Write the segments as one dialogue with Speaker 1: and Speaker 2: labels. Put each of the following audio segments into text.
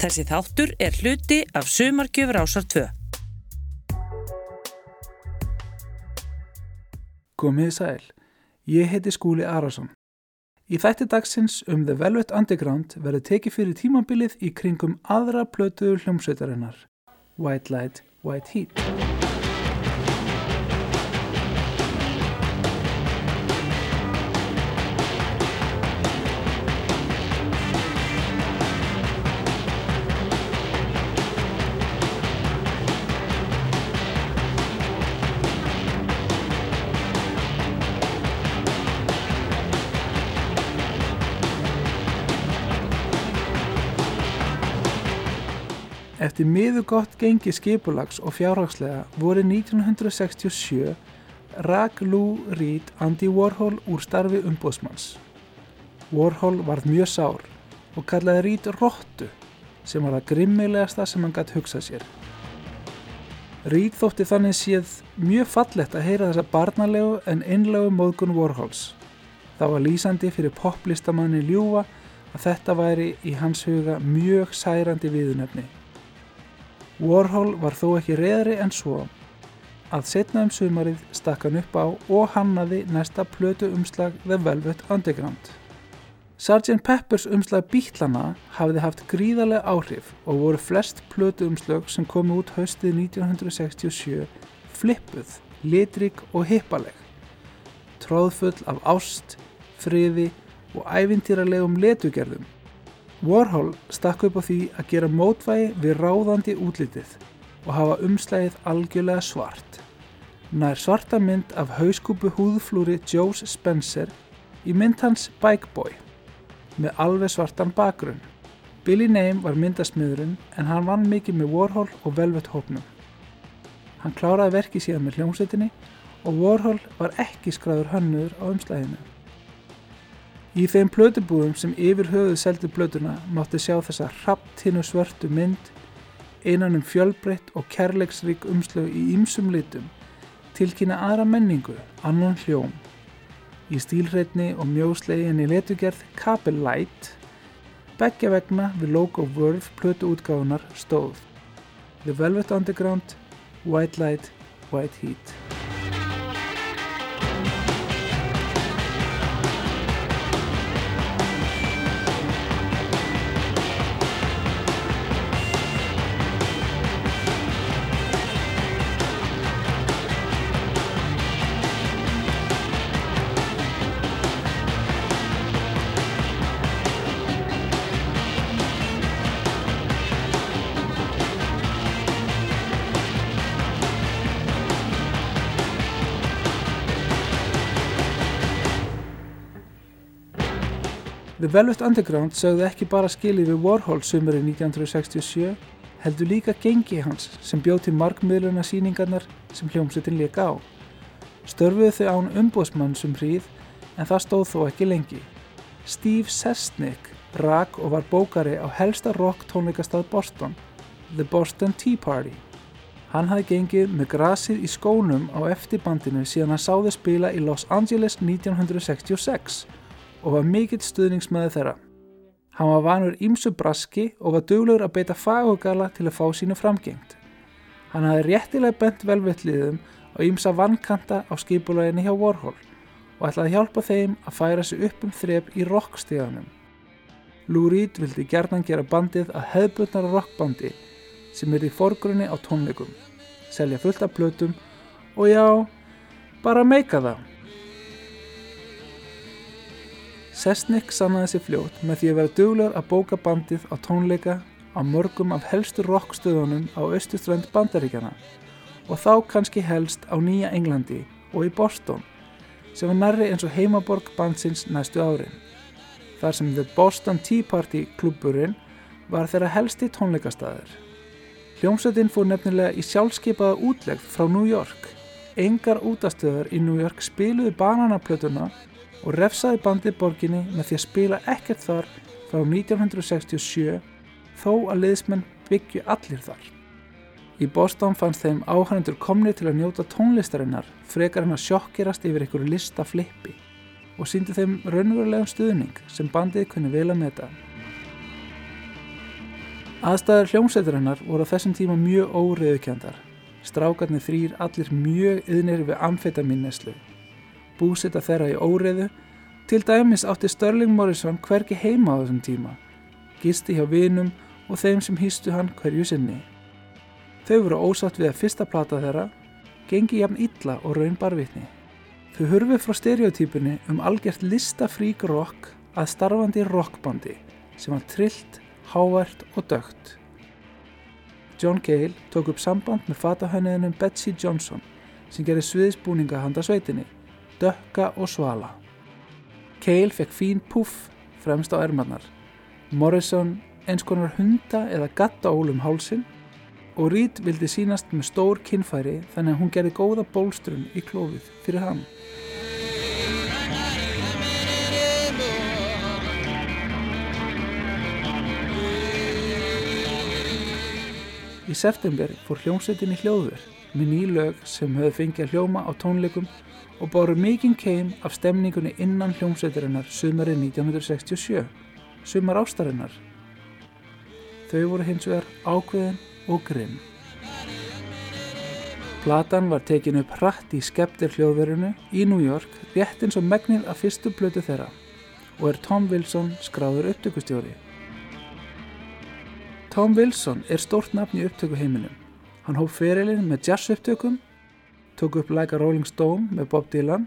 Speaker 1: Þessi þáttur er hluti af Sumarkjöfur ásar 2.
Speaker 2: Komið sæl, ég heiti Skúli Arason. Í þætti dagsins um The Velvet Underground verður tekið fyrir tímambilið í kringum aðra plötuður hljómsveitarinnar, White Light, White Heat. Eftir miður gott gengi skipulags og fjárhagslega voru 1967 rak Lou Reed Andy Warhol úr starfi umbóðsmanns. Warhol varð mjög sár og kallaði Reed róttu sem var það grimmilegasta sem hann gætt hugsað sér. Reed þótti þannig séð mjög fallett að heyra þessa barnalegu en einlegu móðgun Warhols. Það var lýsandi fyrir poplistamanni Ljúa að þetta væri í hans huga mjög særandi viðunöfni. Warhol var þó ekki reyðri en svo að setna um sumarið stakk hann upp á og hannaði næsta plötu umslag The Velvet Underground. Sgt. Peppers umslag Bítlana hafiði haft gríðarlega áhrif og voru flest plötu umslag sem komi út haustið 1967 flippuð, litrig og hippaleg. Tróðfull af ást, friði og ævintýralegum letugerðum Warhol stakk upp á því að gera mótvægi við ráðandi útlitið og hafa umslægið algjörlega svart. Nær svarta mynd af hauskúpu húðflúri Joes Spencer í mynd hans Bike Boy með alveg svartan bakgrunn. Billy Name var myndasmiðurinn en hann vann mikið með Warhol og Velvet hópnum. Hann kláraði verkið síðan með hljómsveitinni og Warhol var ekki skræður hönnur á umslæginu. Í þeim plötubúðum sem yfir höfuð seldi plötuna mátti sjá þessa rapptinu svörtu mynd einan um fjölbreytt og kærleiksrík umslögu í ýmsum litum tilkynna aðra menningu, annan hljóm. Í stílreitni og mjóslegin í letugerð Capel Light begja vegna við logo Verve plötuútgáðunar stóð The Velvet Underground, White Light, White Heat. The Velvet Underground sögðu ekki bara skilið við Warhol sumurinn 1967 heldur líka gengi hans sem bjóð til markmiðluna síningarnar sem hljómsveitin leika á. Störfuðu þau án umbóðsmann sem hríð en það stóð þó ekki lengi. Steve Sesnick rak og var bókari á helsta rock tónleikastað Boston, The Boston Tea Party. Hann hafi gengið með grasið í skónum á eftirbandinu síðan hann sáði spila í Los Angeles 1966 og var mikill stuðningsmæði þeirra. Hann var vanur ímsu braski og var duglegur að beita fagugala til að fá sínu framgengt. Hann hafi réttilega bent velvilliðum á ímsa vannkanta á skipulæginni hjá Warhol og ætlaði hjálpa þeim að færa sig upp um þrep í rockstíðanum. Lou Reed vildi gerðan gera bandið að hefðbundnara rockbandi sem er í forgrunni á tónleikum, selja fullt af blötum og já, bara meika það. Sesnick sannaði sér fljótt með því að vera duglegar að bóka bandið á tónleika á mörgum af helstu rockstöðunum á austuströnd bandaríkjana og þá kannski helst á Nýja Englandi og í Boston sem var nærri eins og heimaborg bandsins næstu árin. Þar sem The Boston Tea Party klubburinn var þeirra helsti tónleikastæðir. Hljómsveitin fór nefnilega í sjálfskeipaða útlegð frá New York. Engar útastöðar í New York spiluði bananaplötuna og refsaði bandið borginni með því að spila ekkert þar frá 1967 þó að liðsmenn byggju allir þar. Í Boston fannst þeim áhærendur komni til að njóta tónlistarinnar frekar hann að sjokkirast yfir einhverju listaflippi og síndi þeim raunverulegum stuðning sem bandið kunni vel að meta. Aðstæður hljómsveiturinnar voru á þessum tíma mjög óriðukjandar. Strákarnir þrýr allir mjög yðnir við amfetaminneslu. Búsita þeirra í óriðu. Til dæmis átti Störling Morrison hverki heima á þessum tíma. Gisti hjá vinum og þeim sem hýstu hann hverju sinni. Þau voru ósátt við að fyrsta plata þeirra gengi jafn illa og raun barvitni. Þau hurfið frá stereotypunni um algjört listafrík rock að starfandi rockbandi sem var trillt, hávært og dögt. John Cale tók upp samband með fatahönniðinum Betsy Johnson sem gerir sviðsbúninga handa sveitinni, dökka og svala. Cale fekk fín puff fremst á ermarnar. Morrison eins konar hunda eða gattaól um hálsin og Reed vildi sínast með stór kinnfæri þannig að hún gerði góða bólstrun í klófið fyrir hann. Í september fór hljómsveitin í hljóður með ný lög sem höfðu fengið að hljóma á tónleikum og báru mikinn keim af stemningunni innan hljómsveitirinnar sumarið 1967, sumar ástarinnar. Þau voru hins vegar ákveðin og grimm. Platan var tekin upp hratt í skeptir hljóðverunu í New York rétt eins og megnið af fyrstu blötu þeirra og er Tom Wilson skráður upptökustjóri. Tom Wilson er stórt nafn í upptökuheiminum. Hann hóf ferilinn með jazz upptökum, tók upp Like a Rolling Stone með Bob Dylan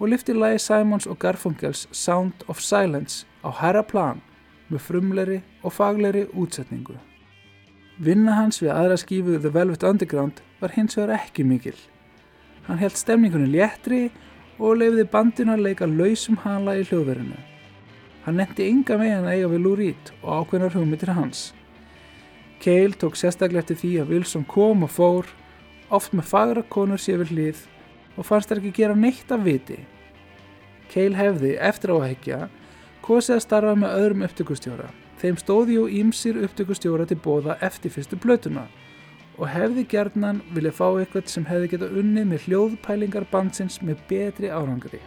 Speaker 2: og lifti lagi Simons og Garfunkels Sound of Silence á herra plan með frumleiri og fagleiri útsetningu. Vinna hans við aðra skífu The Velvet Underground var hins vegar ekki mikil. Hann held stemningunni léttri og leiði bandinu að leika lausum hala í hljóðverinu. Hann netti ynga megin að eiga við Lou Reed og ákveðnar hugmyndir hans. Cale tók sérstaklega eftir því að Wilson kom og fór, oft með fagra konur sér við hlið og fannst þær ekki gera neitt af viti. Cale hefði, eftir áhækja, kosið að starfa með öðrum upptökustjóra. Þeim stóði jú ímsir upptökustjóra til bóða eftir fyrstu blötuna og hefði gerðnan vilja fá eitthvað sem hefði geta unnið með hljóðpælingar bandsins með betri árangri.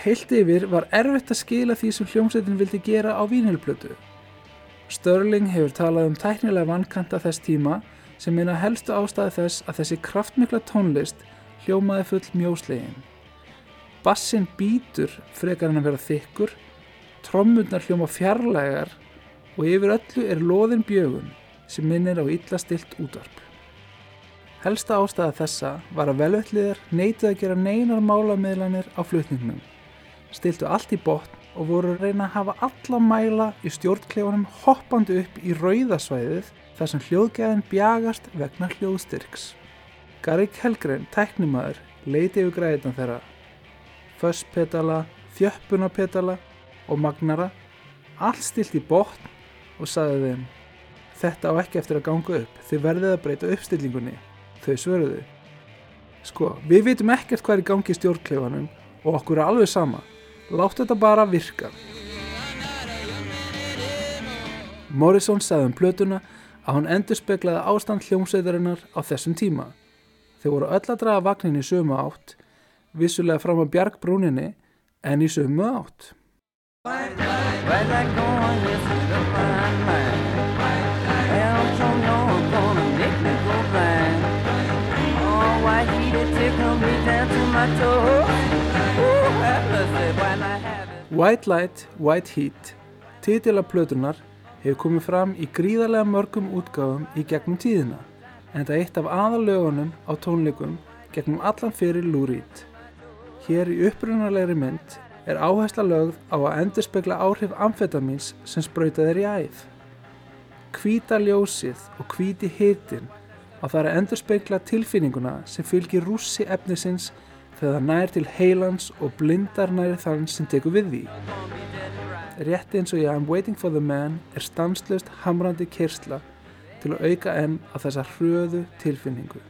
Speaker 2: Heilt yfir var erfitt að skila því sem hljómsveitin vildi gera á vínilblötu. Störling hefur talað um tæknilega vankanta þess tíma sem meina helstu ástæði þess að þessi kraftmikla tónlist hljómaði full mjóslegin. Bassin býtur frekar en að vera þykkur, trommurnar hljóma fjarlægar og yfir öllu er loðin bjögun sem minnir á illa stilt útvarp. Helsta ástæða þessa var að velvöldliðar neitið að gera neinar málamiðlanir á flutningnum stiltu allt í botn og voru að reyna að hafa alla mæla í stjórnklefunum hoppandi upp í rauðasvæðið þar sem hljóðgæðin bjagast vegna hljóðstyrks. Garrick Helgren, tæknimaður, leiti yfir græðinan þeirra. Fösspetala, þjöppunapetala og magnara, allt stilt í botn og sagði þeim Þetta á ekki eftir að ganga upp, þið verðið að breyta uppstillingunni. Þau svöruðu. Sko, við vitum ekkert hvað er í gangi í stjórnklefanum og okkur er alveg sama. Látt þetta bara virka. Morrison sagði um plötuna að hann endur speklaði ástand hljómsveitarinnar á þessum tíma. Þeir voru öll að draga vagnin í sömu átt, vissulega fram að bjargbrúninni en í sömu átt. White Light, White Heat, titila plötunar, hefur komið fram í gríðarlega mörgum útgáðum í gegnum tíðina en þetta er eitt af aðalögunum á tónleikum gegnum allan fyrir Reed. Hér í upprunalegri mynd er áhersla lögð á að endurspegla áhrif amfetamins sem spröytað er í æð. Hvíta ljósið og hvíti hitin á það er að endurspegla tilfinninguna sem fylgir rússi efnisins þegar það nær til heilans og blindar nær þann sem tekur við því. Rétti eins og ég I'm waiting for the man er stanslust hamrandi kyrsla til að auka enn á þessa hröðu tilfinningu.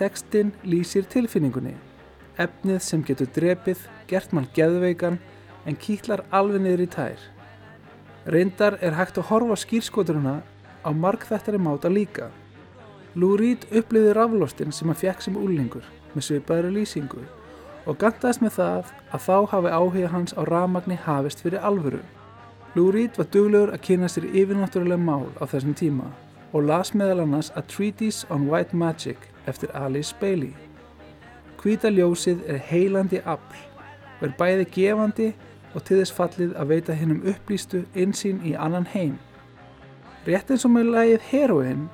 Speaker 2: Tekstinn lýsir tilfinningunni, efnið sem getur drepið, gert mann geðveikan en kýtlar alveg niður í tær. Reyndar er hægt að horfa skýrskoturuna á markþættari máta líka. Lou Reed uppliði raflostin sem hann fekk sem úlningur með svipaðri lýsingu og gantaðist með það að þá hafi áhuga hans á ramagni hafist fyrir alvöru. Lou Reed var duglegur að kynna sér yfirnáttúrulega mál á þessum tíma og las meðal annars A Treatise on White Magic eftir Alice Bailey. Hvíta ljósið er heilandi afl og er bæði gefandi og til þess fallið að veita hennum upplýstu insýn í annan heim. Rétt eins og með lagið Heroin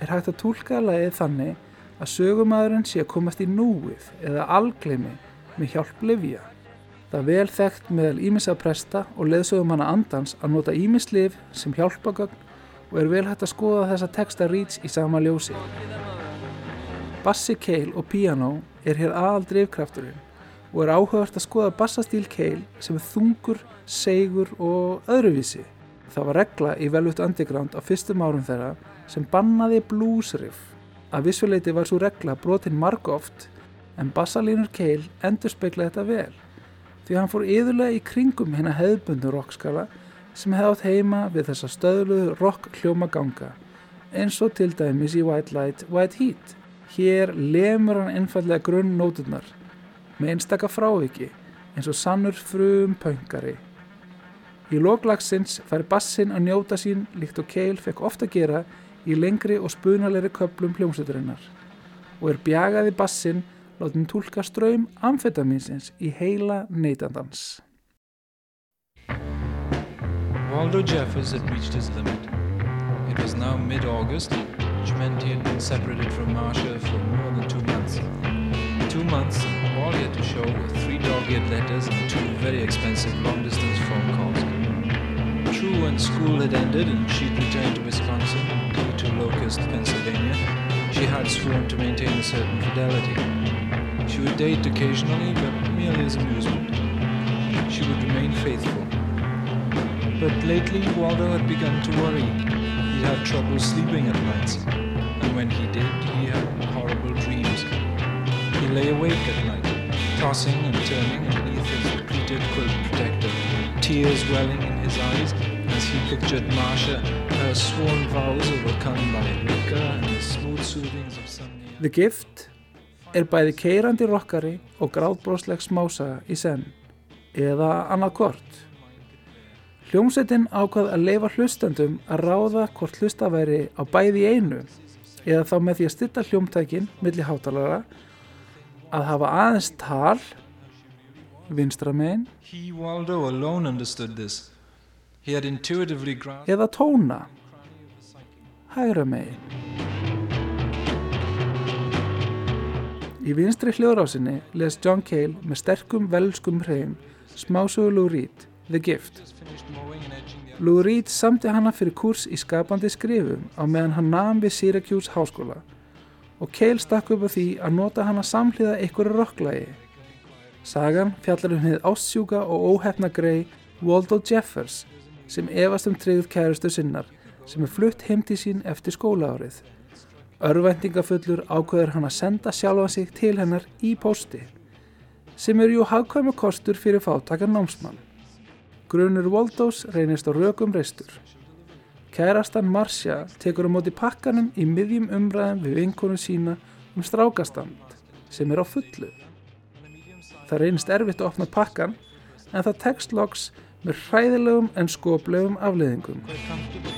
Speaker 2: er hægt að tólka lagið þannig að sögumæðurinn sé að komast í núið eða algleimi með hjálp livja. Það vel þekkt meðal ímis að presta og leðsögum hana andans að nota ímislif sem hjálpagögn og er vel hægt að skoða þessa texta Reeds í sama ljósi. Bassi, keil og piano er hér aðal drivkrafturinn og er áhugast að skoða bassastíl keil sem er þungur, segur og öðruvísi. Það var regla í Velvet Underground á fyrstum árum þeirra sem bannaði bluesriff. Að vissuleiti var svo regla brotin margóft en bassalínur keil endur speikla þetta vel því hann fór yðurlega í kringum hérna hefðbundu rockskala sem hefði átt heima við þessa stöðluðu rock hljóma ganga eins og til dæmis í White Light, White Heat. Hér lemur hann einfallega grunn nóturnar með einstaka fráviki eins og sannur frum pöngari. Í loglagsins fær bassin að njóta sín líkt og Keil fekk ofta gera í lengri og spunalegri köplum hljómsveiturinnar og er bjagaði bassin látum tólka ströym amfetaminsins í heila neytandans.
Speaker 3: Waldo Jeffers had reached his limit. It was now mid-August, he had been separated from Marcia for more than two months. Two months, all he had to show were three dog-eared letters and two very expensive long-distance phone calls. True, when school had ended and she'd returned to Wisconsin, Locust, Pennsylvania, she had sworn to maintain a certain fidelity. She would date occasionally, but merely as amusement. She would remain faithful. But lately, Waldo had begun to worry. He'd had trouble sleeping at nights, and when he did, he had horrible dreams. He lay awake at night, tossing and turning underneath his pleated quilt protector, tears welling in his eyes he pictured Marcia, her sworn vows overcome by liquor and the smooth soothings of some near.
Speaker 2: The Gift er bæði keirandi rockari og gráðbrósleg smásaga í senn, eða annað kort. Hljómsveitin ákvað að leifa hlustandum að ráða hvort hlusta væri á bæði einu eða þá með því að stilla hljómtækin milli hátalara að hafa aðeins tal vinstra megin
Speaker 3: He, Waldo, alone understood this. He had intuitively grasped.
Speaker 2: Eða tóna hægra megin. Í vinstri hljóðrásinni les John Cale með sterkum velskum hreim smásögu Lou Reed, The Gift. Lou Reed samti hana fyrir kurs í skapandi skrifum á meðan hann nam við Syracuse háskóla og Cale stakk upp á því að nota hana samhliða einhverju rocklagi. Sagan fjallar um hið ástsjúka og óhefna grei Waldo Jeffers sem efast um tryggð kærustu sinnar sem er flutt heim til sín eftir skólaárið. Örvæntingafullur ákveður hann að senda sjálfa sig til hennar í pósti sem er jú hagkvæmu kostur fyrir fátakar námsmann. Grunur Waldos reynist á rökum reistur. Kærastan Marcia tekur á móti pakkanum í miðjum umræðum við vinkonu sína um strákastand sem er á fullu. Það reynist erfitt að opna pakkan en það tekst loks með hræðilegum en skoplegum afleiðingum.
Speaker 3: quite comfortable.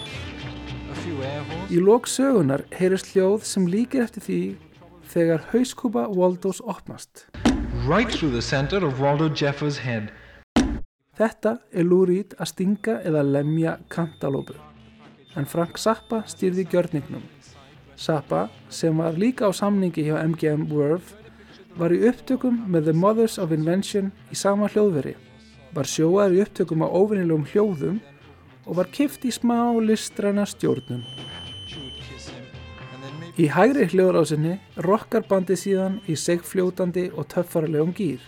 Speaker 3: A few air holes.
Speaker 2: Í lók sögunar heyrist hljóð sem líkir eftir því þegar hauskúpa Waldos opnast.
Speaker 3: Right through the center of Waldo Jeffers' head.
Speaker 2: Þetta er Reed að stinga eða lemja kantalópu. En Frank Zappa stýrði gjörningnum. Zappa, sem var líka á samningi hjá MGM Verve, var í upptökum með The Mothers of Invention í sama hljóðveri. Var sjóaður í upptökum á óvinnilegum hljóðum og var kift í smá listræna stjórnum. Í hægri hljóðrásinni rokkar bandið síðan í segfljótandi og töffarlegum gýr.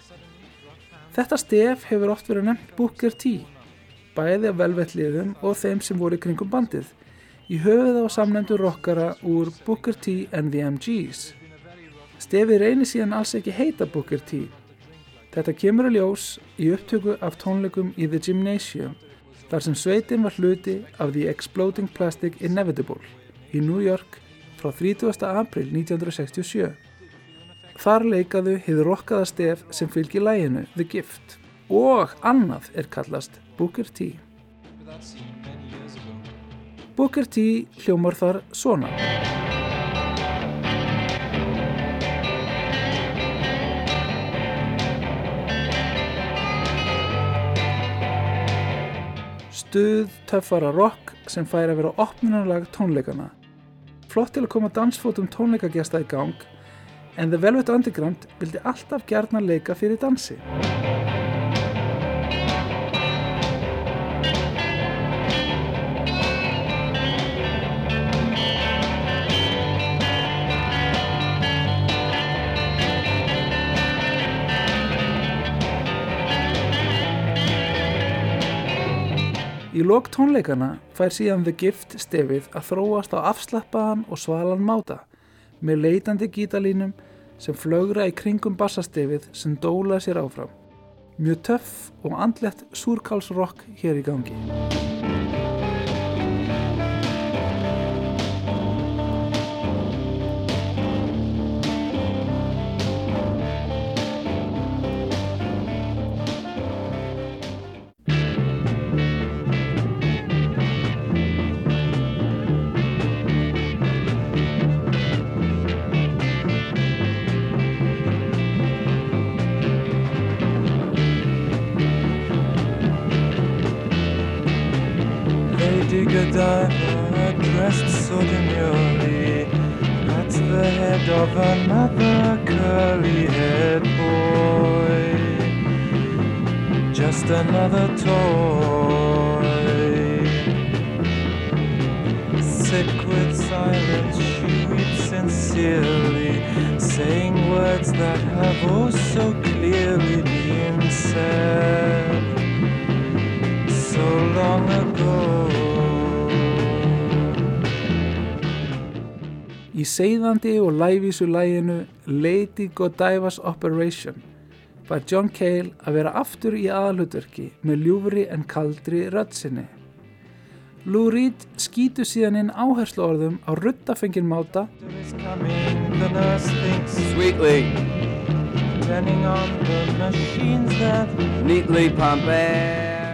Speaker 2: Þetta stef hefur oft verið nefnt Booker T, bæði af velvettliðum og þeim sem voru kringum bandið, í höfuð á samnefndu rockara úr Booker T and the MGs. Stefið reynir síðan alls ekki heita Booker T. Þetta kemur að ljós í upptöku af tónleikum í The Gymnasium, þar sem sveitin var hluti af The Exploding Plastic Inevitable í New York frá 30. april 1967. Þar leikaðu hið rokkaða stef sem fylgir læginu The Gift og annað er kallast Booker T. Booker T hljómar þar svona. Stuð, töffara rock sem fær að vera opnunarlag tónleikana. Flott til að koma dansfótum tónleikagjasta í gang en The Velvet Underground vildi alltaf gerna leika fyrir dansi. Í lok tónleikana fær síðan The Gift stefið að þróast á afslappaðan og svalan máta með leitandi gítalínum sem flögra í kringum bassastefið sem dóla sér áfram. Mjög töff og andlegt súrkálsrock hér í gangi. Seiðandi og lævísu læginu Lady Godiva's Operation var John Cale að vera aftur í aðalhutverki með ljúfri en kaldri röddsinni. Lou Reed skýtu síðan inn áherslu orðum á ruttafengin máta
Speaker 4: Sweetly, neatly pumped.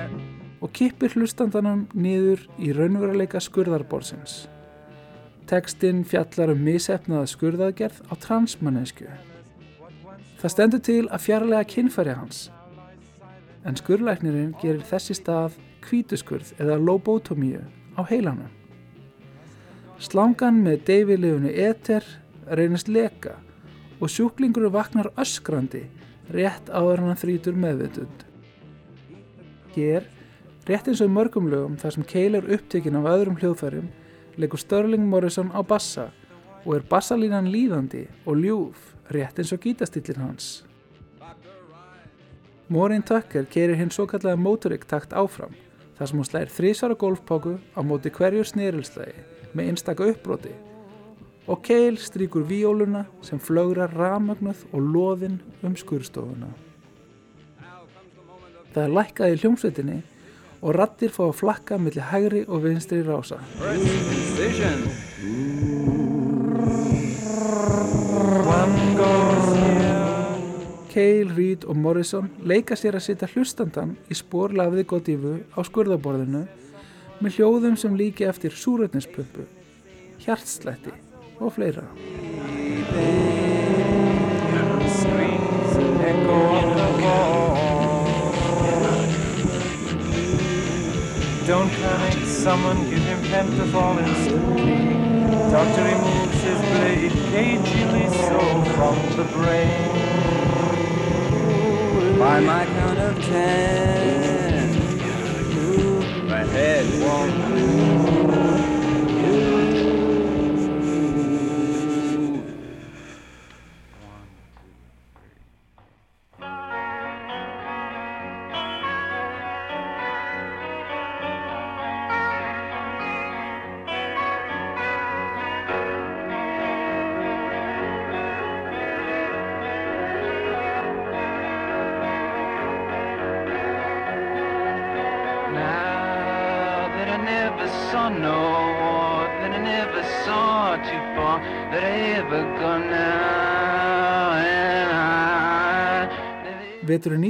Speaker 2: og kippir hlustandanum niður í raunveruleika skurðarborsins. Tekstinn fjallar um misefnaða skurðaðgerð á transmannesku. Það stendur til að fjarlæga kynfæri hans, en skurðlæknirinn gerir þessi stað kvítuskurð eða lobotomíu á heilanum. Slangan með deyfiliðinu eter reynist leka og sjúklingur vaknar öskrandi rétt áður hann þrítur meðvitund. Hér, rétt eins og mörgum lögum þar sem er upptekinn af öðrum hljóðfærum, leikur Sterling Morrison á bassa og er bassalínan líðandi og ljúf rétt eins og gítastillin hans. Maureen Tucker keirir hinn svo kallega motorik takt áfram þar sem hún slæðir þrísvara golfpáku á móti hverjur snerilslægi með einstaka uppbroti og Cale stríkur víóluna sem flögrar ramögnuð og loðin um skurstofuna. Það er lækkað í hljómsveitinni og rattir fá að flakka millir hægri og vinstri rása. Cale, Reed og Morrison leika sér að setja hlustandan í spórlafiði Godivu á skurðaborðinu með hljóðum sem líki eftir súrötnispumpu, hjartslætti og fleira.
Speaker 5: Don't panic, someone give him Pentafol instantly. Doctor removes his blade, cagily so from the brain.
Speaker 4: By my count of ten. My head won't move.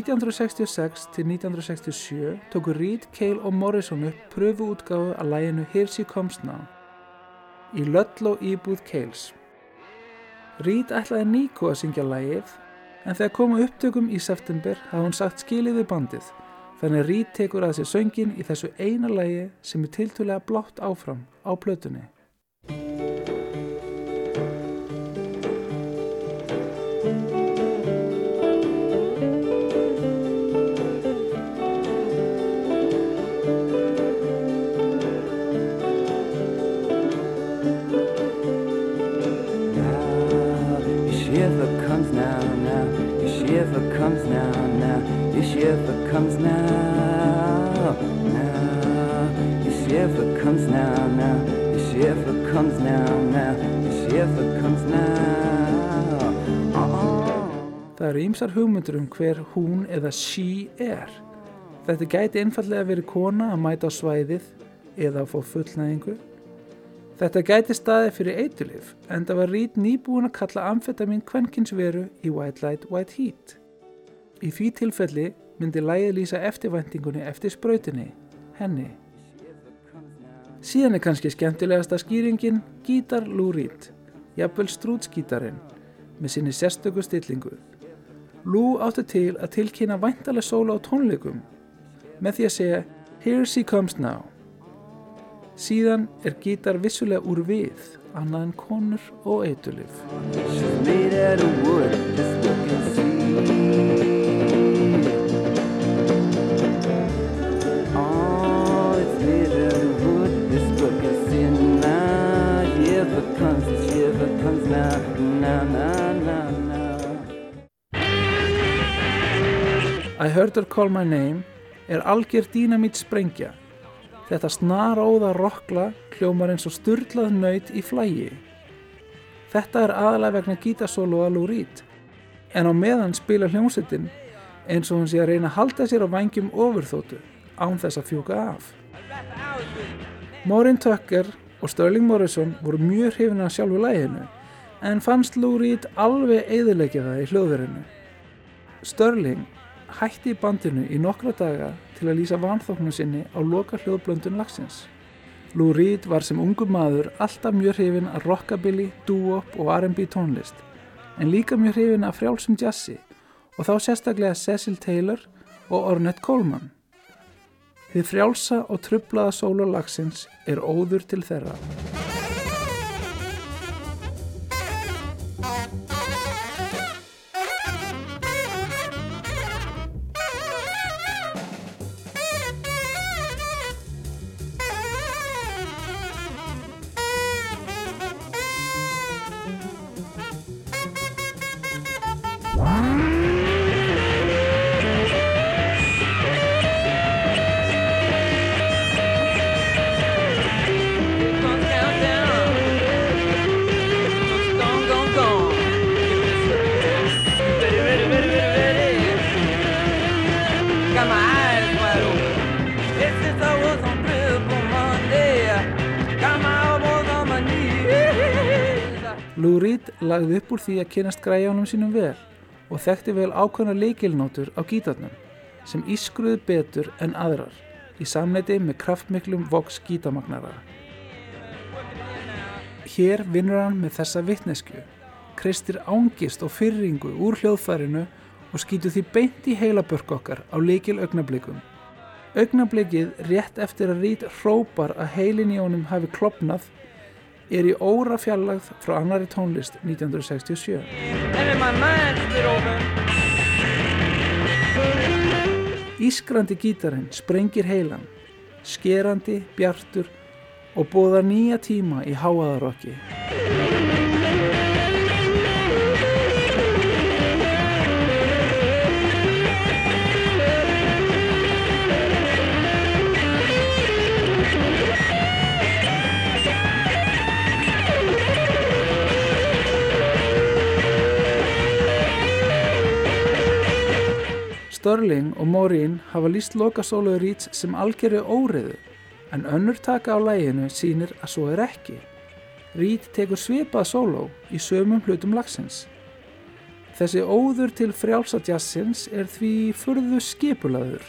Speaker 2: 1966 til 1967 tóku Reed, Cale og Morrison upp pröfu útgáfu að læginu Here She Comes Now í Ludlow íbúð Cales. Reed ætlaði Nico að syngja lægið en þegar koma upptökum í september hafði hún sagt skilið við bandið þannig að Reed tekur að sér söngin í þessu eina lægi sem er tiltúlega blátt áfram á plötunni.
Speaker 4: Comes now, now. Your shiver comes now, now. Your shiver comes now, now. Your shiver comes now. Oh.
Speaker 2: Það eru ýmsar hugmyndur um hver hún eða she er. Þetta gæti einfallega verið kona að mæta á svæðið eða að fá fullnæðingu. Þetta gæti staðið fyrir eitulif en það var Reed nýbúin að kalla amfetamin kvenkins veru í White Light, White Heat. Í því tilfelli myndi lægið lýsa eftirvæntingunni eftir sprautinni, henni. Síðan er kannski skemmtilegasta skýringin gítar Lou Reed, jafnvel strútsgítarinn, með sinni sérstöku stillingu. Lou átti til að tilkynna væntalega sóla á tónleikum með því að segja Here she comes now. Síðan er gítar vissulega úr við, annað en konur og eitulif. I heard her call my name er algjör dínamít sprengja. Þetta snaróða rockla hljómar eins og sturlað nöyt í flægi. Þetta er aðalega vegna gítasólu að Reed. En á meðan spila hljómsettin eins og hún sé að reyna að halda sér á vangjum ofurþótu án þess að fjúka af. Maureen Tucker og Sterling Morrison voru mjög hrifin að sjálfu læginu en fannst Lou Reed alveg eðilegja það í hljóðverinu. Sterling hætti í bandinu í nokkra daga til að lýsa vanþóknum sinni á loka hljóðblöndun lagsins. Lou Reed var sem ungu maður alltaf mjög hrifin af rockabilly, doo-wop og R&B tónlist, en líka mjög hrifin af frjálsum jazzi og þá sérstaklega Cecil Taylor og Ornette Coleman. Þið frjálsa og trublaða sóla lagsins er óður til þeirra. Upp úr því að kynast græjánum sínum vel og þekkti vel ákveðna leikilnótur á gítarnum sem ískruði betur en aðrar í samleiti með kraftmiklum voks gítamagnara. Hér vinnur hann með þessa vitnesku, kristir ángist og fyrringu úr hljóðfærinu og skýtur því beint í heilabörk okkar á leikil augnablikum. Augnablikið rétt eftir að Reed hrópar að heilin í honum hafi klopnað er í óra fjarlagð frá annari tónlist 1967.
Speaker 4: And in my mind split open.
Speaker 2: Ískrandi gítarinn sprengir heilan, skerandi, bjartur og bóðar nýja tíma í háaðarokki. Störling og Maureen hafa líst lokasólu Reeds sem algjöru óriðu en önnur taka á læginu sýnir að svo er ekki. Reed tekur svipað sóló í sömum hlutum lagsins. Þessi óður til frjálsatjassins er því furðu skipulaður.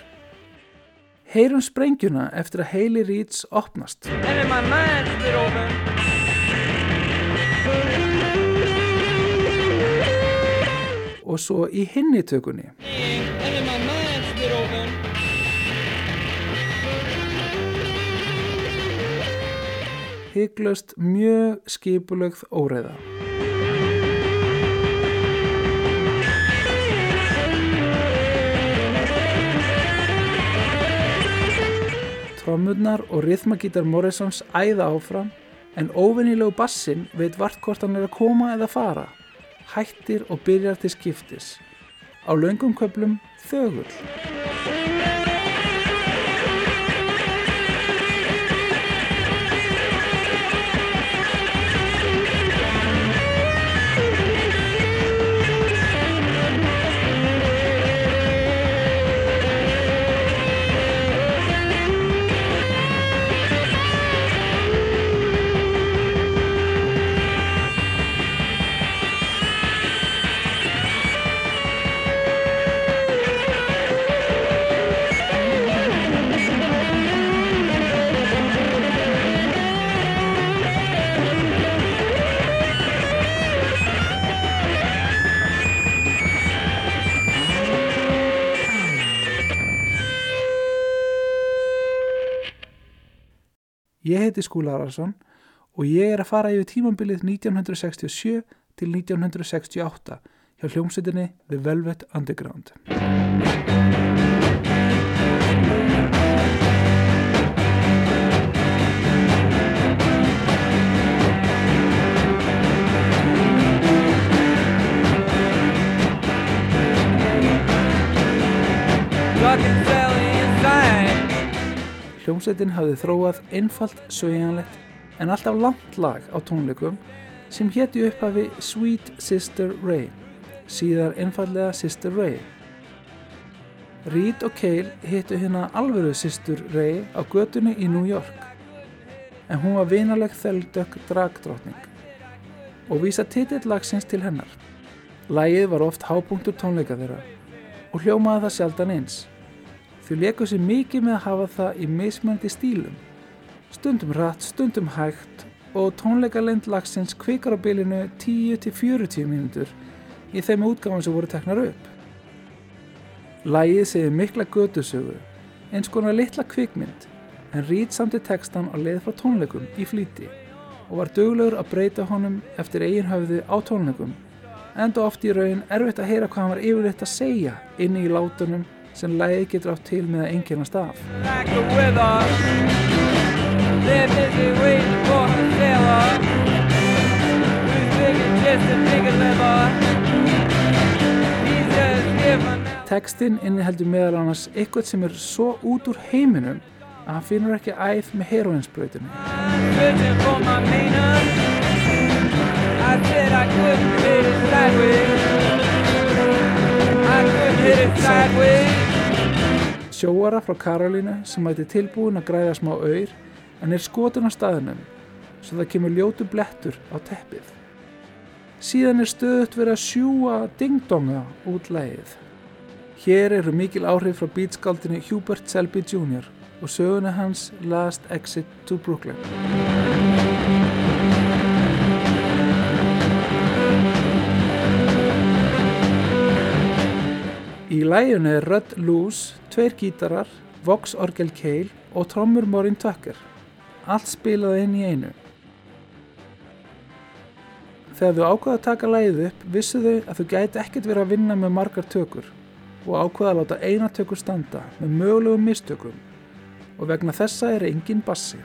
Speaker 2: Heyrum sprengjuna eftir að Hailey Reeds opnast.
Speaker 6: In my mind split open.
Speaker 2: Og svo í hinni Hygglust mjög skipulögð óreiða. Trommurnar og rithmagítar Morrisons æða áfram en óvinnilegu bassin veit vart hvort hann er að koma eða fara. Hættir og byrjar til skiptis. Á löngum köplum þögull. Heiti Skúla Arason og ég er að fara yfir tímambilið 1967 til 1968 hjá hljómsveitinni The Velvet Underground.
Speaker 6: Inside.
Speaker 2: Hljómsveitin hafði þróað einfalt, sveigjanlegt en alltaf langt lag á tónleikum sem héti upphafi Sweet Sister Ray, síðar einfallega Sister Ray. Reed og Cale hittu hérna alvöru Sister Ray á götunni í New York en hún var vinaleg þeldökk dragdrottning og vísa titill lagsins til hennar. Lægið var oft hápunktur tónleika þeirra og hljómaði það sjaldan eins. Þau leku sér mikið með að hafa það í mismöndi stílum. Stundum rætt, stundum hægt og tónleikalend lagsins kvikar á bylinu 10-40 mínútur í þeim útgáfum sem voru teknar upp. Lægið segir mikla gödusögu, eins konar litla kvikmynd, en Reed samti textan á leið frá tónleikum í flýti og var duglegur að breyta honum eftir eigin höfðu á tónleikum, enda oft í raun erfitt að heyra hvað hann var yfirleitt að segja inni í látunum sem lægið getur átt til með að einkennast af.
Speaker 6: Like the weather. They're busy waiting for the sailor. Who's thinking just a nigga liver. He's just here for now.
Speaker 2: Textin inniheldur meðal annars eitthvað sem er svo út úr heiminum að hann finnur ekki æð með heroinsbrautinni. Sjóara frá Karolínu sem mæti tilbúin að græða smá auður en er skotin á staðinum svo það kemur ljótu blettur á teppið. Síðan er stöðut verið að sjúa dingdonga út lægið. Hér eru mikil áhrif frá beatskáldinu Hubert Selby Jr. og söguna hans Last Exit to Brooklyn. Í læginu er Rudd Loose, tveir gítarar, Vox Orgel Cale og trommur Morin Tucker. Allt spilaði inn í einu. Þegar þau ákvaða að taka lægið upp, vissu þau að þau gæti ekkert verið að vinna með margar tökur og ákvaða að láta eina tökur standa með mögulegum mistökum og vegna þessa er engin bassi.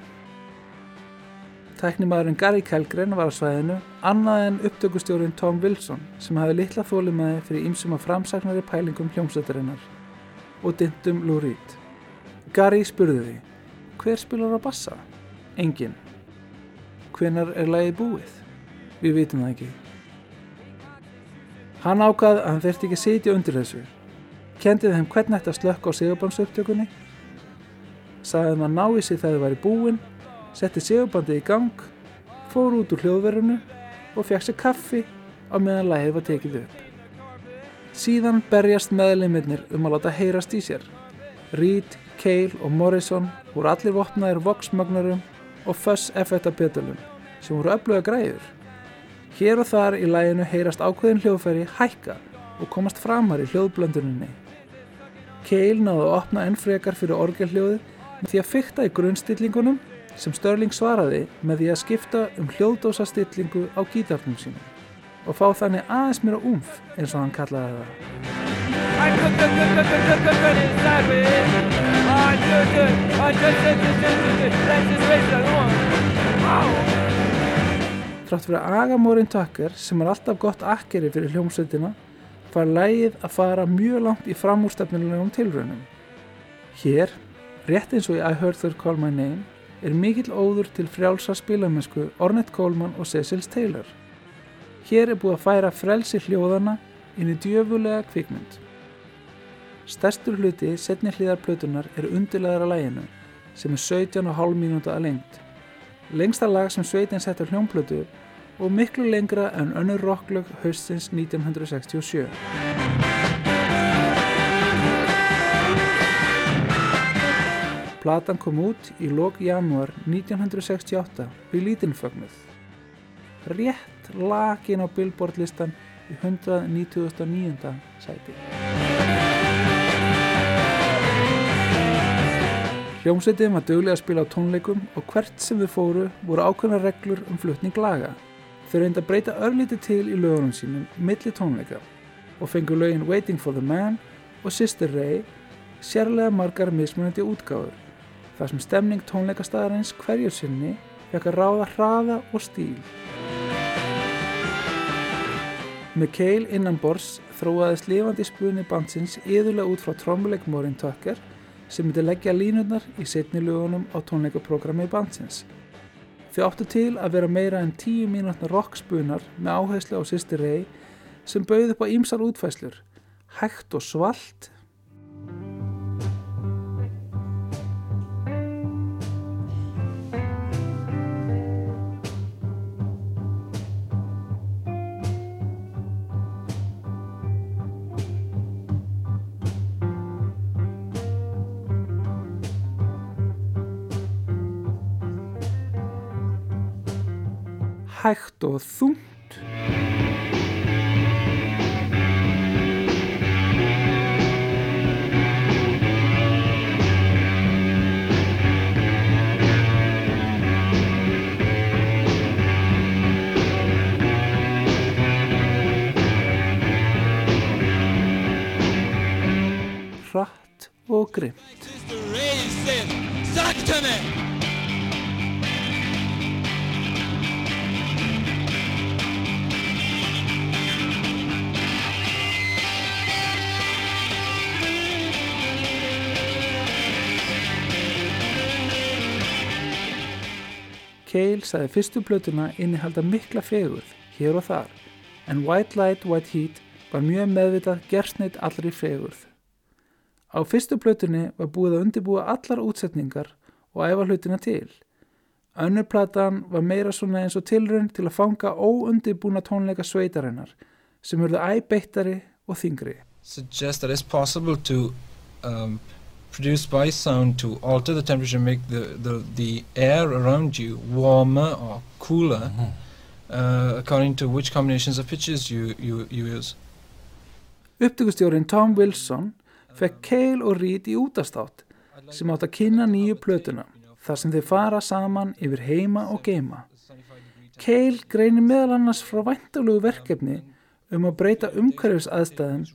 Speaker 2: Tæknimaðurinn Gary Kellgren var á svæðinu annað en upptökustjórin Tom Wilson sem hafi litla þólimaði fyrir ýmsum að framsagnari pælingum hljómsveitarinnar og dyntum Lou Reed. Gary spurði því, hver spilar á bassa? Engin. Hvenar er lagið búið? Við vitum það ekki. Hann ákvað að hann þurfti ekki að sitja undir þessu. Kendið þeim hvernig þetta slökk á segurbandsupptökunni. Sagði þeim að ná í sig þegar þau væri búin, setti segurbandið í gang, fór út úr hljóðverðinu og fekk sér kaffi á meðan lagið var tekið upp. Síðan berjast meðleimirnir um að láta heyrast í sér. Reed, Cale og Morrison voru allir vopnaðir voksmagnarum og fuss effektabetulum sem voru öfluga græður. Hér og þar í læginu heyrast ákveðin hljóðfæri hækka og komast framar í hljóðblönduninni. Cale náðu að opna enn frekar fyrir orgelhljóði með því að fykta í grunnstillingunum sem Störling svaraði með því að skipta um hljóðdósastillingu á gítarnum sínum og fá þannig aðeins mér á umf eins og hann kallaði það. Trátt fyrir Agamórin Tucker sem er alltaf gott akkeri fyrir hljómsveitina fær lægið að fara mjög langt í framúrstefnilegum tilraunum. Hér, rétt eins og í I Heard Her Call My Name, er mikill óður til frjálsa spilamennsku Ornette Coleman og Cecil Taylor. Hér er búið að færa frelsi hljóðana inn í djöfulega kvikmynd. Stærstur hluti setni hlýðar plötunar er undirlegar að læginu sem er 17,5 mínúta að lengt. Lengsta lag sem sveitin sett á hljómplötu og miklu lengra en önnur rocklög haustins 1967. Platan kom út í lok janúar 1968 við lítinfögnuð. Rétt lakin á Billboard listan í 199. sæti. Hljómsveitin var döglega að spila á tónleikum og hvert sem þau fóru voru ákveðna reglur um flutning laga. Þau reynda að breyta örlíti til í lögunum sínum milli tónleika og fengu lögin Waiting for the Man og Sister Ray sérlega margar mismunandi útgáður þar sem stemning tónleikastæðarins hverjur sinni fekk að ráða hraða og stíl. Með Cale innan bors þróaðist lifandi spunni bandsins yðurlega út frá trommuleik Morin Tucker sem myndi leggja línurnar í setni lögunum á tónleikaprogrammi bandsins. Þau áttu til að vera meira en 10 mínútna rockspunar með áherslu á Sister Ray sem bauð upp á ýmsar útfæslur, hægt og svalt hægt og þungt. Hratt og grimt Cale sagði fyrstu plötuna innihalda mikla fegurð hér og þar en White Light, White Heat var mjög meðvitað gersneitt allri fegurð. Á fyrstu plötunni var búið að undirbúa allar útsetningar og æfa hlutina til. Önnur platan var meira svona eins og tilraun til að fanga óundirbúna tónleika sveitarinnar sem verðu æbeittari og þingri.
Speaker 3: suggest that it's possible to um, produce by sound to alter the temperature, make the, the, the air around you warmer or cooler uh, according to which combinations of pitches you, you, you use.
Speaker 2: Upptökustjórin Tom Wilson fekk Cale og Reed í útastátt sem átt að kynna nýju plötuna þar sem þeir fara saman yfir heima og geima. Cale greinir meðal annars frá væntalegu verkefni um að breyta umhverfis aðstæðum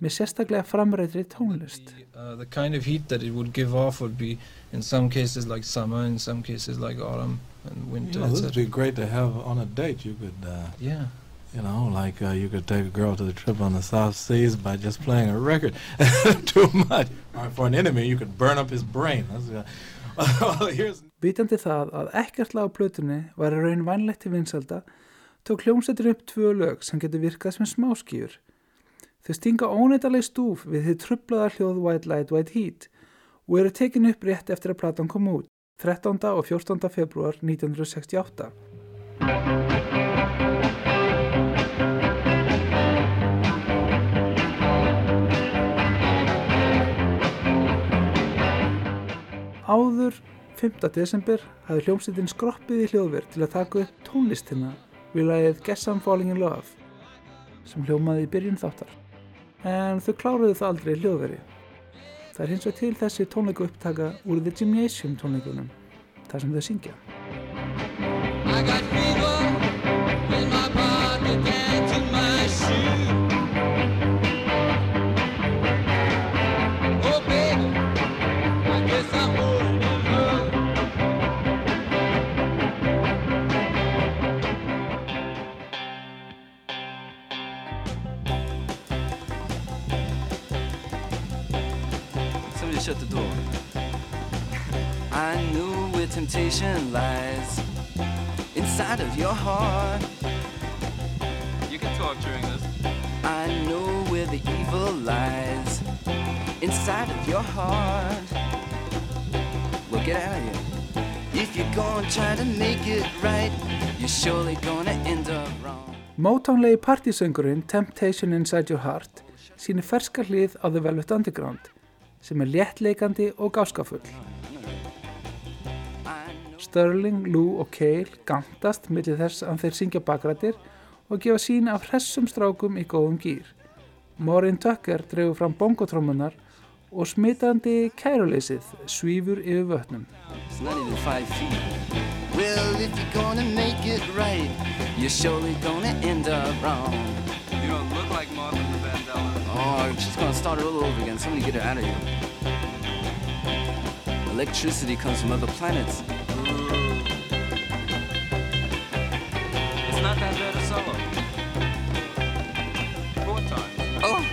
Speaker 2: með sérstaklega framræðri tónlist.
Speaker 3: Uh, the kind of heat that it would give off would be in some cases like summer, in some cases like autumn and
Speaker 7: You
Speaker 3: winter,
Speaker 7: know, this would be great to have on a date. You could, uh,
Speaker 3: Yeah.
Speaker 7: you know, like uh, you could take a girl to the trip on the South Seas by just playing a record. Too much. Or for an enemy, you could burn up his brain. That's, uh, well, here's
Speaker 2: Vitandi það að ekkert lag á plötunni var í raun vænlegt til vinsalda, tók hljómsveitin upp tvö lög sem getur virkað sem smáskýjur. Þau stinga óneittaleg stúf við því trublaða hljóð White Light, White Heat og eru tekinu upp rétt eftir að platan kom út 13. og 14. februar 1968. Áður 5. desember hafði hljómsveitin skroppið í hljóðverð til að taka upp tónlistina við lagið Guess I'm Falling in Love sem hljómaði í byrjun þáttar. En þau kláruðu það aldrei hljóðveri. Það er hins vegar til þessi tónleiku upptaka úr The Gymnasium tónleikunum, þar sem þau syngja.
Speaker 8: I got
Speaker 4: shut the door. I knew where temptation lies inside of your heart.
Speaker 3: You can talk during this.
Speaker 4: I know where the evil lies inside of your heart. Well, get out of here. If you're gonna try to make it right, you're surely gonna end up wrong.
Speaker 2: Motownlegi partysöngurinn Temptation Inside Your Heart sýnir ferska hlið á The Velvet Underground sem er léttleikandi og gáskafull. Sterling, Lou og Cale gantast millir þess að þeir syngja bakrættir og gefa sína af hressum strákum í góðum gýr. Maureen Tucker dregur fram bongotrómunar og smitandi kæruleysið svífur yfir vötnum.
Speaker 4: Well, right,
Speaker 3: like.
Speaker 4: Oh, she's gonna start it all over again. Somebody get her out of here. Electricity comes from other planets.
Speaker 3: It's not that bad a solo. Four times.
Speaker 4: Oh,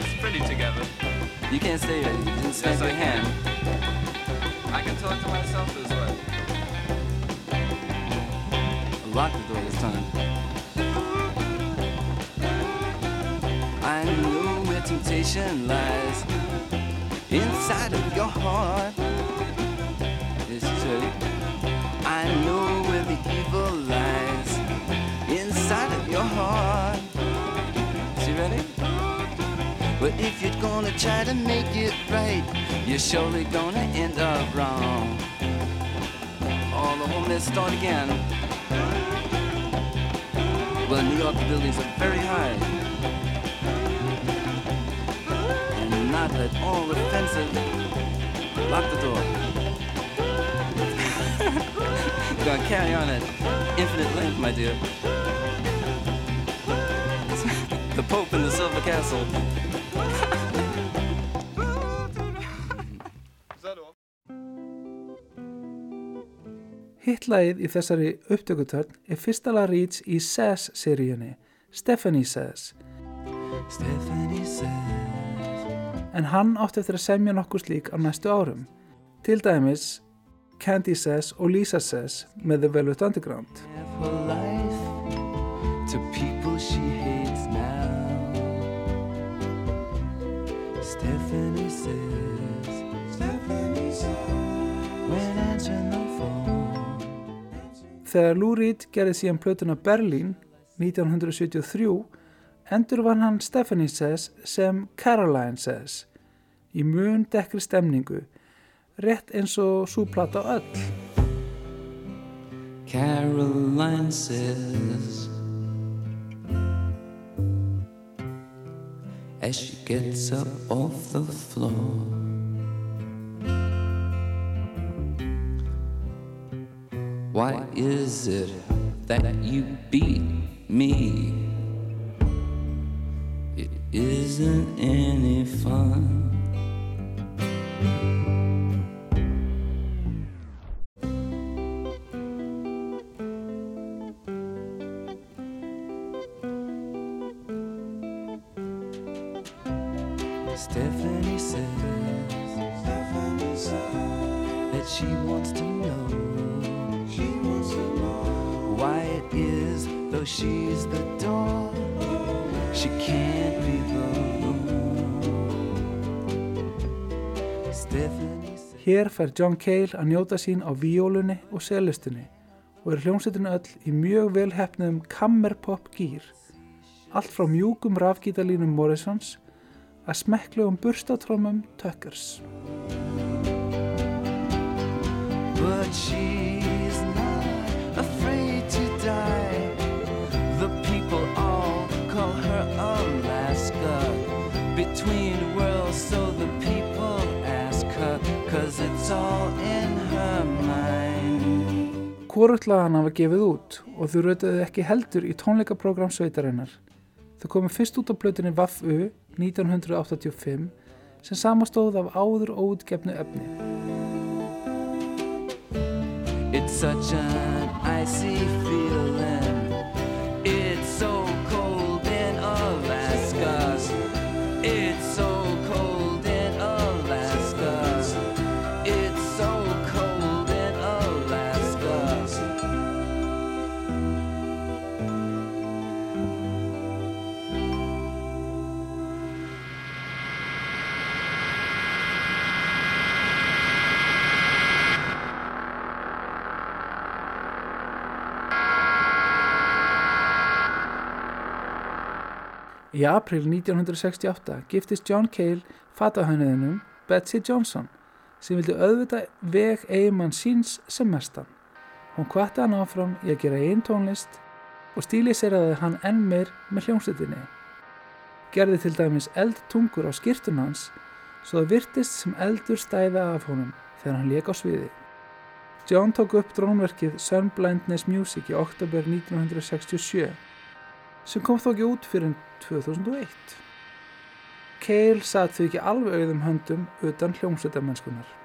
Speaker 3: It's pretty together.
Speaker 4: you can't stay there. You didn't snap
Speaker 3: Yes, I
Speaker 4: your hand.
Speaker 3: I can talk to myself this way.
Speaker 4: Lock the door this time. Lies inside of your heart. She's ready. I know where the evil lies inside of your heart. Is she ready? But if you're gonna try to make it right, you're surely gonna end up wrong. Oh, the whole mess start again. Well, New York buildings are very high. Not at all offensive. Lock the door. Gonna carry on at infinite length, my dear. the Pope in the Silver Castle.
Speaker 2: Hittlagið í þessari upptökutörn er fyrsta lag Reeds í Sass-seríunni, Stephanie Sass,
Speaker 4: Stephanie says,
Speaker 2: en hann átti eftir að semja nokkur slík á næstu árum. Til dæmis Candy Sass og Lisa Sass með The Velvet Underground.
Speaker 4: Stephanie says, Stephanie says.
Speaker 2: Þegar Lou Reed gerði síðan plötuna Berlin 1973 endur vann hann Stephanie Says sem Caroline Says í mun dekkri stemningu rétt eins og súplata öll.
Speaker 4: Caroline says, as she gets up off the floor. Why is it that you beat me? Isn't any fun.
Speaker 2: Fær John Cale að njóta sín á víólunni og selustunni og er hljómsveitinu öll í mjög vel hefnum kammerpop gýr. Allt frá mjúkum rafgítalínum Morrisons að smekklegum burstatrómum Tuckers.
Speaker 4: but she's not afraid to die. The people all call her Alaska. Between
Speaker 2: lagana var gefið út og þau rötuðu ekki heldur í tónleikaprogram sveitarinnar. Þau komu fyrst út á plötunni Vaff-U 1985 sem samastóð af áður óutgefnu efni.
Speaker 4: It's such an icy feeling.
Speaker 2: Í april 1968 giftist John Cale fatahönniðinum Betsy Johnson sem vildi auðvita veg eigimann síns sem mestan. Hún kvatti hann áfram í að gera einn tónlist og stíliseraði hann enn meir með hljómsveitinni. Gerði til dæmis eldtungur á skýrtun hans svo það virtist sem eldur stæða af honum þegar hann lék á sviði. John tók upp drónverkið Sun Blindness Music í oktober 1967 sem kom þó ekki út fyrir 2001. Cale satt því ekki alveg auðum höndum utan hljómsveitamennskunar.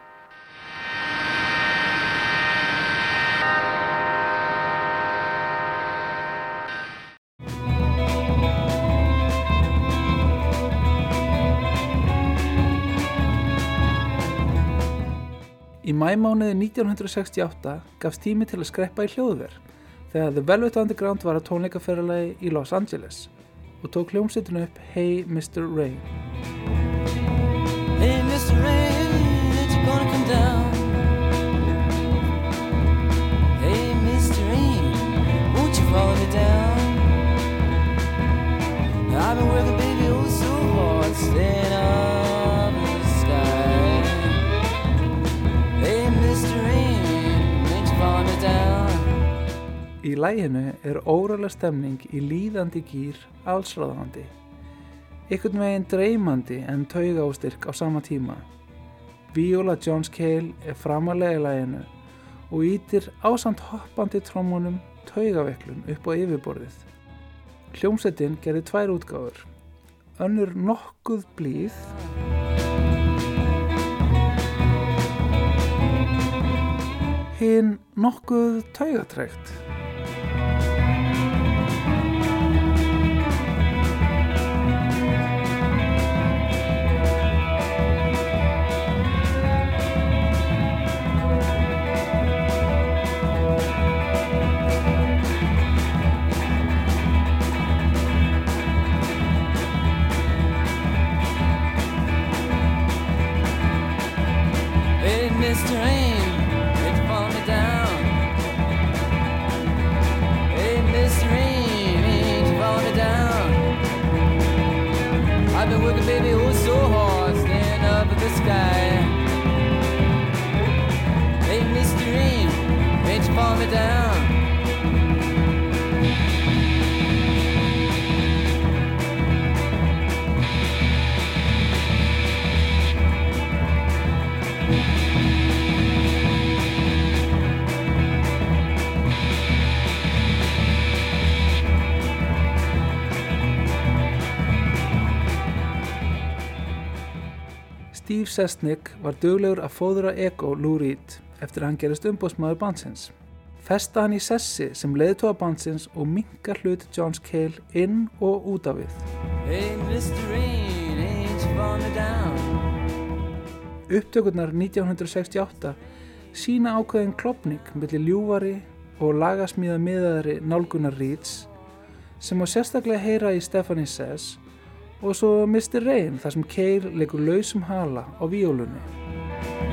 Speaker 2: Í mæmánuði 1968 gafst tími til að skreppa í hljóðverð þegar The Velvet Underground var að tónleikaferðalagi í Los Angeles og tók hljómsveitinu upp Hey Mr. Rain.
Speaker 4: Hey, Mr. Rain, ain't you gonna come down? Hey, Mr. Rain, won't you follow me down? I've been working, baby, oh so hard, staying up in the sky. Hey, Mr. Rain, ain't you follow me down?
Speaker 2: Í læginu er óralega stemning í líðandi gýr allsráðandi. Einhvern veginn dreymandi en tauga ástyrk á sama tíma. Viola Jones Cale er framalega í læginu og ítir ásamt hoppandi trómunum taugaveiklun upp á yfirborðið. Hljómsettin gerði tvær útgáfur. Önnur nokkuð blíð hinn nokkuð taugatrækt.
Speaker 4: Hey, Mr. me down?
Speaker 2: Steve Sesnick var duglegur að fóðura ego Lou Reed eftir að hann gerist umbóðsmaður bandsins. Festa hann í sessi sem leiðtóa bandsins og minka hlut Johns Cale inn og út af við. Upptökurnar 1968 sína ákveðin klopning millir ljúvari og lagasmíða miðaðari nálgunar Reeds sem á sérstaklega heyra í Stephanie Says og svo Mr. Rain þar sem Cale leikur lausum hala á víólunni.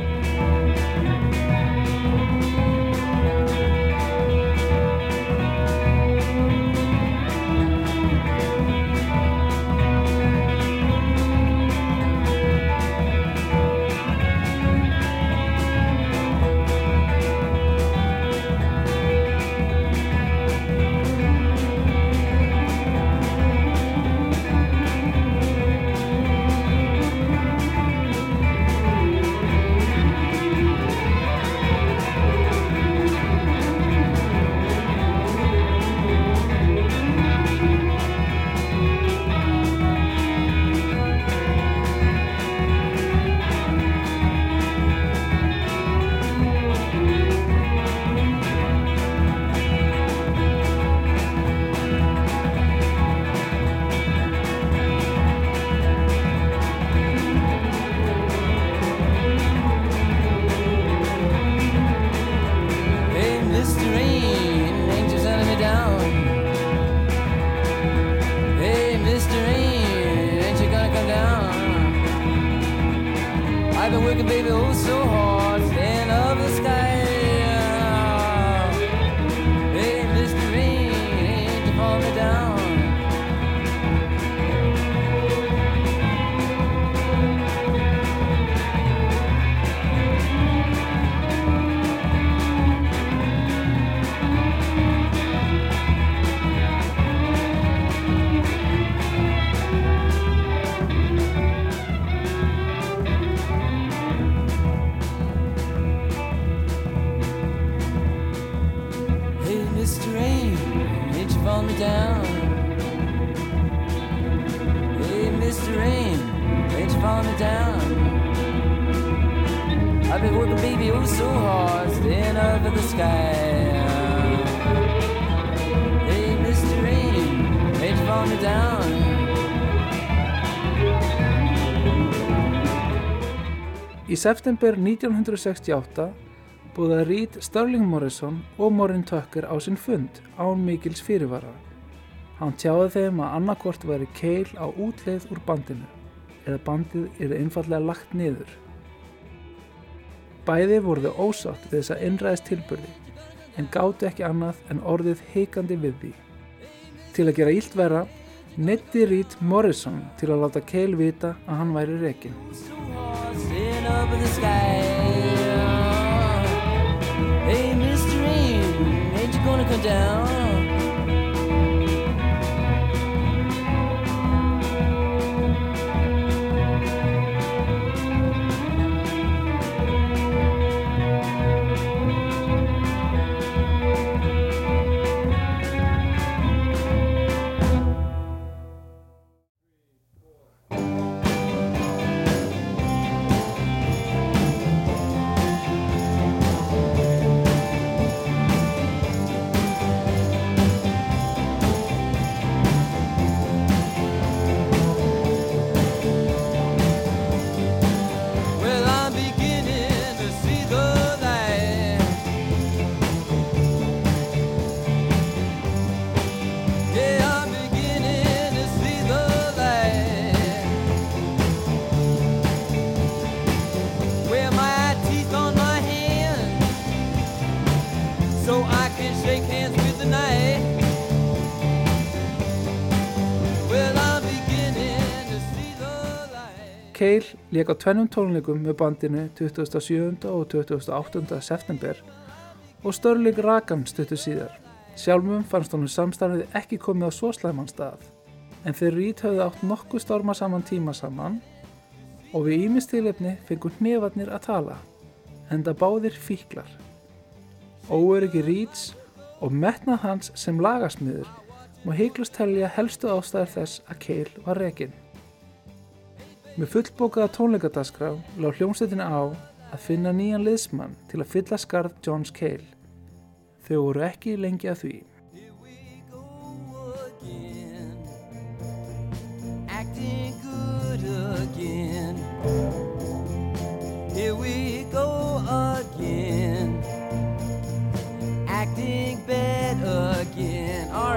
Speaker 4: Up in the sky. Hey, Mr. Rain, ain't you falling down?
Speaker 2: Í september 1968 búða Reed Sterling Morrison og Morin Tucker á sinn fund án mikils fyrirvara. Hann tjáði þeim að annarkort væri keil á útleið úr bandinu eða bandið er einfallega lagt niður. Bæði voru þau ósátt við þessa innræðist tilbyrði en gáttu ekki annað en orðið heikandi við því. Til að gera ílt vera, netti Reed Morrison til að láta keil vita að hann væri rekin.
Speaker 4: Hey, Mr. Rain, ain't you gonna come down?
Speaker 2: Cale lék á tvennum tónleikum með bandinu 27. og 28. september og Störling Rakan stuttu síðar. Sjálfum fannst honum samstarfið ekki komið á svo slæman stað en þeir rít höfðu átt nokkuð storma saman tíma saman og við ímistilefni fengur hnefarnir að tala enda báðir fíklar. Óöryggi Ríts og metnað hans sem lagasmiður má heiklust telja helstu ástæður þess að Cale var rekinn. Með fullbókaða tónleikadaskrá lág hljómsveitina á að finna nýjan liðsmann til að fylla skarð Johns Cale. Þau voru ekki lengi að því.
Speaker 4: Here we go again, acting bad again. All